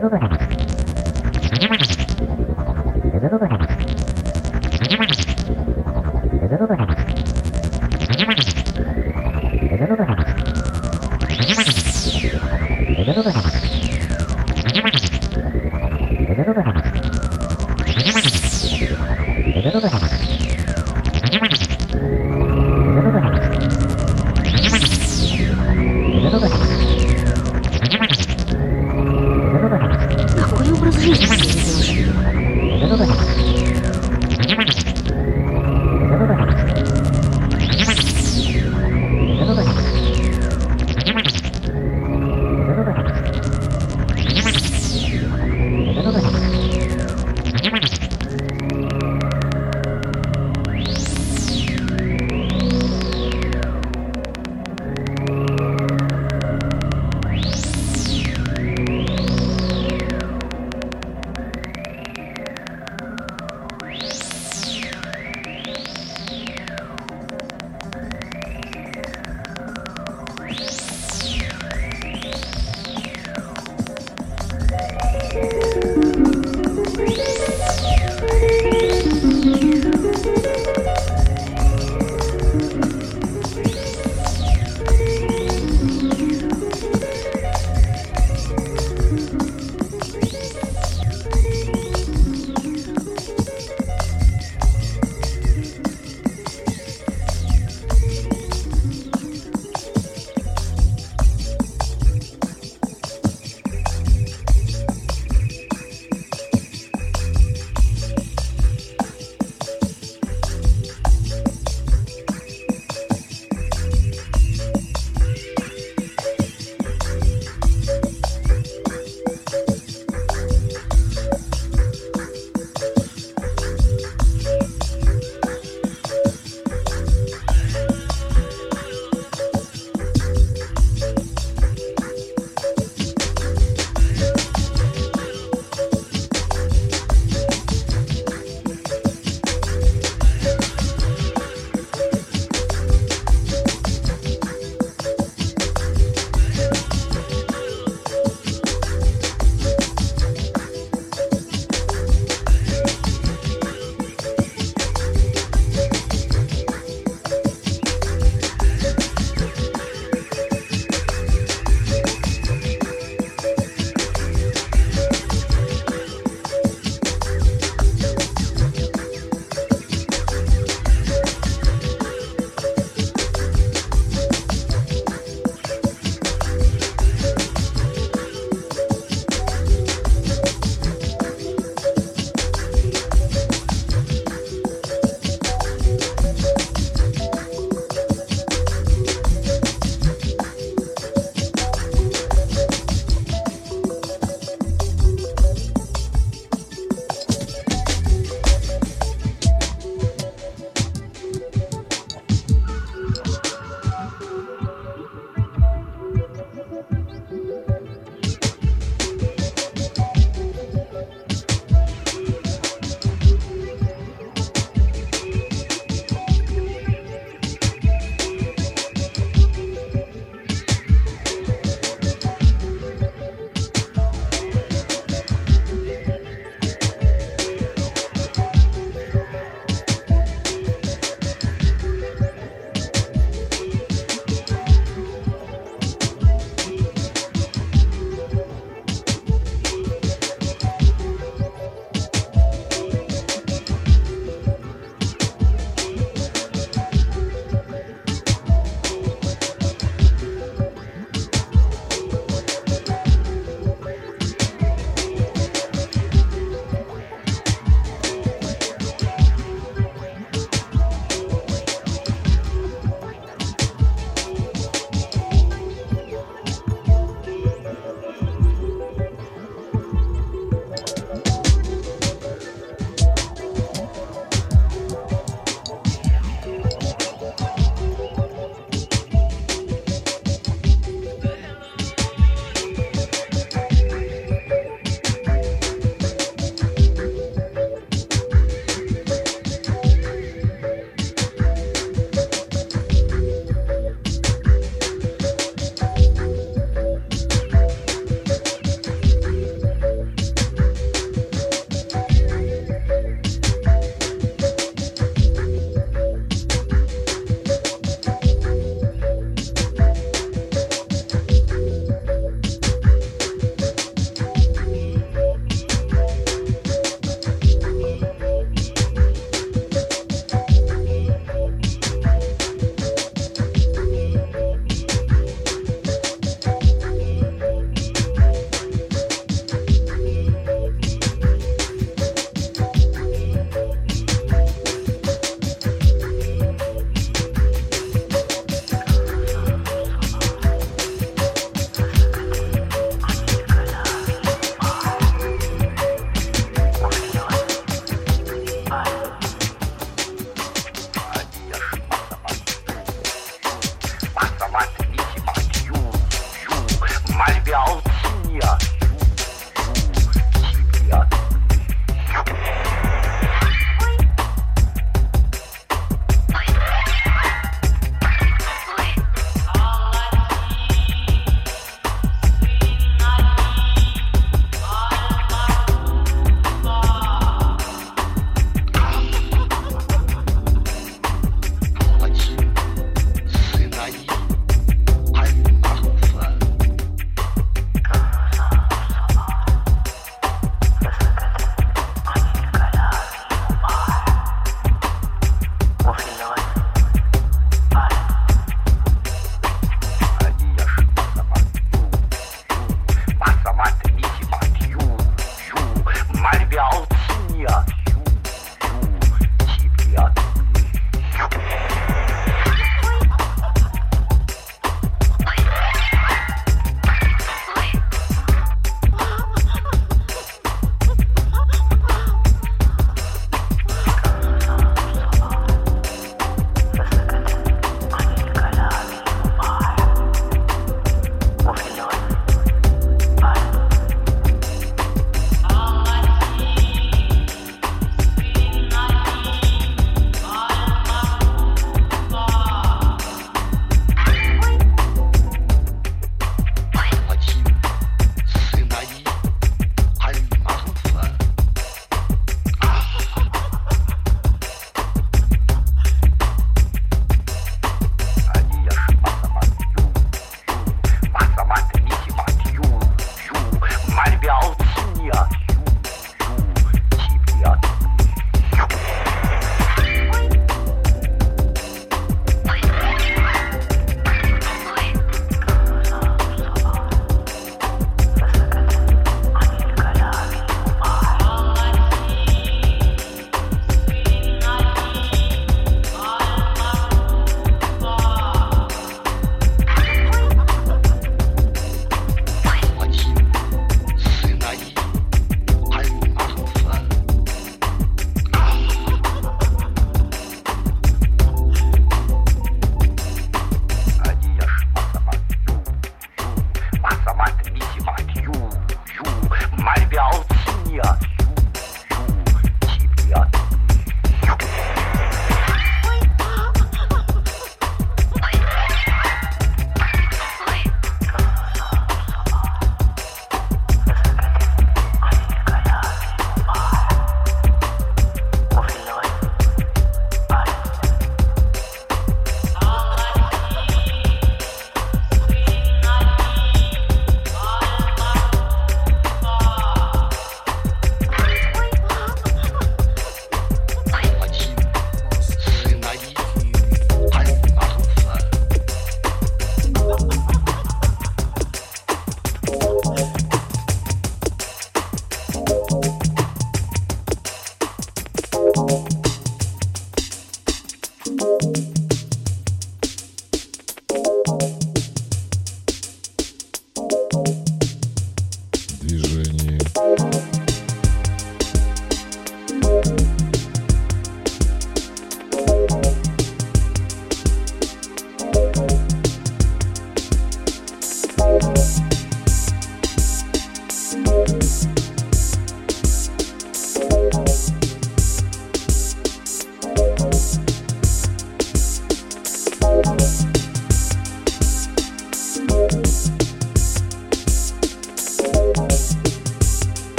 Pero.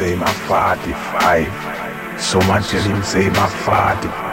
Say my father 45. Someone tell him say my 40.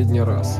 Последний раз.